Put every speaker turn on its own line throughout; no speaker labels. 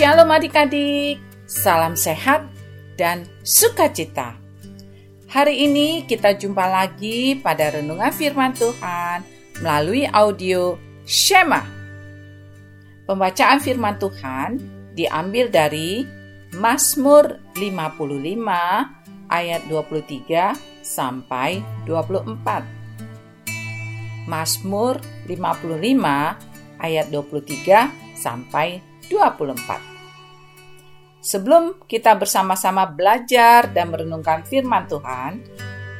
Shalom adik-adik, salam sehat dan sukacita. Hari ini kita jumpa lagi pada renungan firman Tuhan melalui audio Shema. Pembacaan firman Tuhan diambil dari Mazmur 55 ayat 23 sampai 24. Mazmur 55 ayat 23 sampai 24. Sebelum kita bersama-sama belajar dan merenungkan firman Tuhan,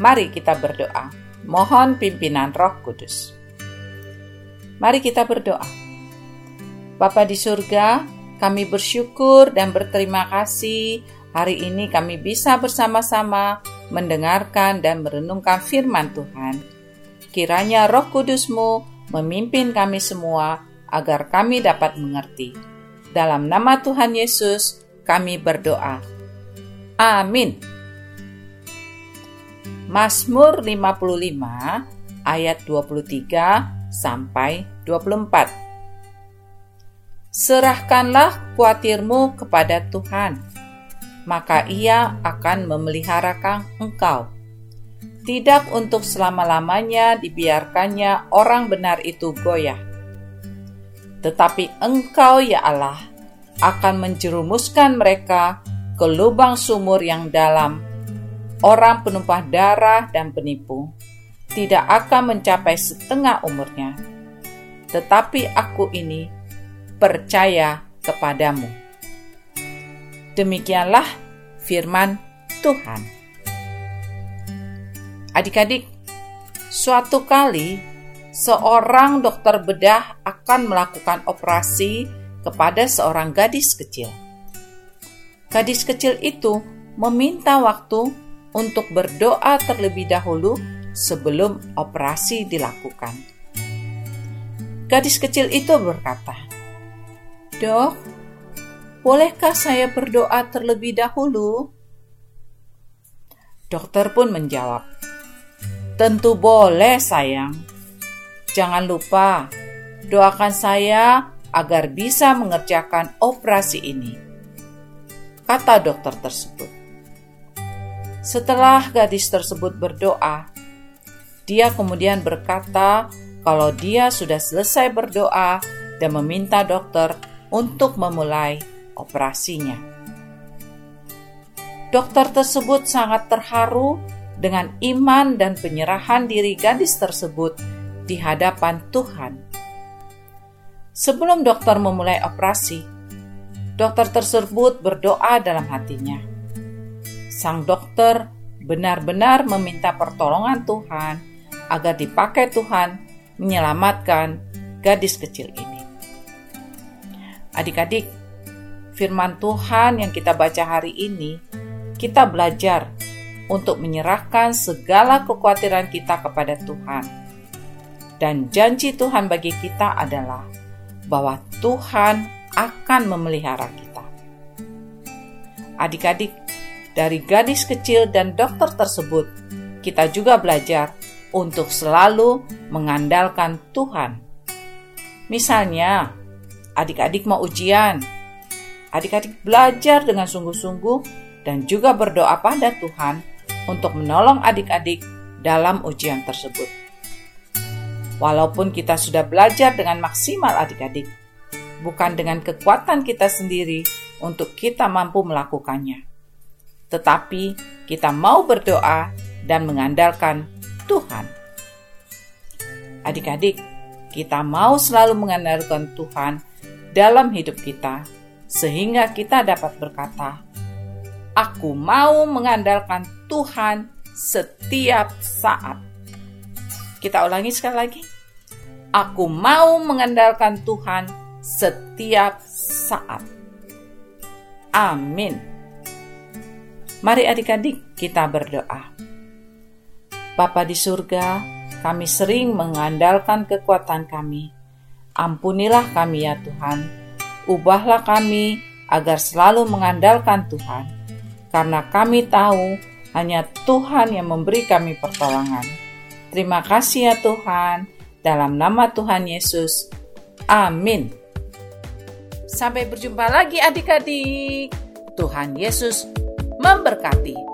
mari kita berdoa. Mohon pimpinan Roh Kudus. Mari kita berdoa. Bapa di surga, kami bersyukur dan berterima kasih hari ini kami bisa bersama-sama mendengarkan dan merenungkan firman Tuhan. Kiranya roh kudusmu memimpin kami semua agar kami dapat mengerti. Dalam nama Tuhan Yesus, kami berdoa. Amin. Mazmur 55 ayat 23 sampai 24. Serahkanlah kuatirmu kepada Tuhan, maka Ia akan memeliharakan engkau. Tidak untuk selama-lamanya dibiarkannya orang benar itu goyah tetapi Engkau, ya Allah, akan menjerumuskan mereka ke lubang sumur yang dalam. Orang penumpah darah dan penipu tidak akan mencapai setengah umurnya. Tetapi aku ini percaya kepadamu. Demikianlah firman Tuhan. Adik-adik, suatu kali seorang dokter bedah akan melakukan operasi kepada seorang gadis kecil. Gadis kecil itu meminta waktu untuk berdoa terlebih dahulu sebelum operasi dilakukan. Gadis kecil itu berkata, "Dok, bolehkah saya berdoa terlebih dahulu?" Dokter pun menjawab, "Tentu boleh, sayang." Jangan lupa doakan saya agar bisa mengerjakan operasi ini, kata dokter tersebut. Setelah gadis tersebut berdoa, dia kemudian berkata kalau dia sudah selesai berdoa dan meminta dokter untuk memulai operasinya. Dokter tersebut sangat terharu dengan iman dan penyerahan diri gadis tersebut di hadapan Tuhan. Sebelum dokter memulai operasi, dokter tersebut berdoa dalam hatinya. Sang dokter benar-benar meminta pertolongan Tuhan agar dipakai Tuhan menyelamatkan gadis kecil ini. Adik-adik, firman Tuhan yang kita baca hari ini, kita belajar untuk menyerahkan segala kekhawatiran kita kepada Tuhan dan janji Tuhan bagi kita adalah bahwa Tuhan akan memelihara kita. Adik-adik, dari gadis kecil dan dokter tersebut, kita juga belajar untuk selalu mengandalkan Tuhan. Misalnya, adik-adik mau ujian, adik-adik belajar dengan sungguh-sungguh dan juga berdoa pada Tuhan untuk menolong adik-adik dalam ujian tersebut. Walaupun kita sudah belajar dengan maksimal adik-adik, bukan dengan kekuatan kita sendiri untuk kita mampu melakukannya. Tetapi kita mau berdoa dan mengandalkan Tuhan. Adik-adik, kita mau selalu mengandalkan Tuhan dalam hidup kita, sehingga kita dapat berkata, "Aku mau mengandalkan Tuhan setiap saat." Kita ulangi sekali lagi. Aku mau mengandalkan Tuhan setiap saat. Amin. Mari adik-adik kita berdoa. Bapa di surga, kami sering mengandalkan kekuatan kami. Ampunilah kami ya Tuhan. Ubahlah kami agar selalu mengandalkan Tuhan. Karena kami tahu hanya Tuhan yang memberi kami pertolongan. Terima kasih ya Tuhan. Dalam nama Tuhan Yesus. Amin. Sampai berjumpa lagi adik-adik. Tuhan Yesus memberkati.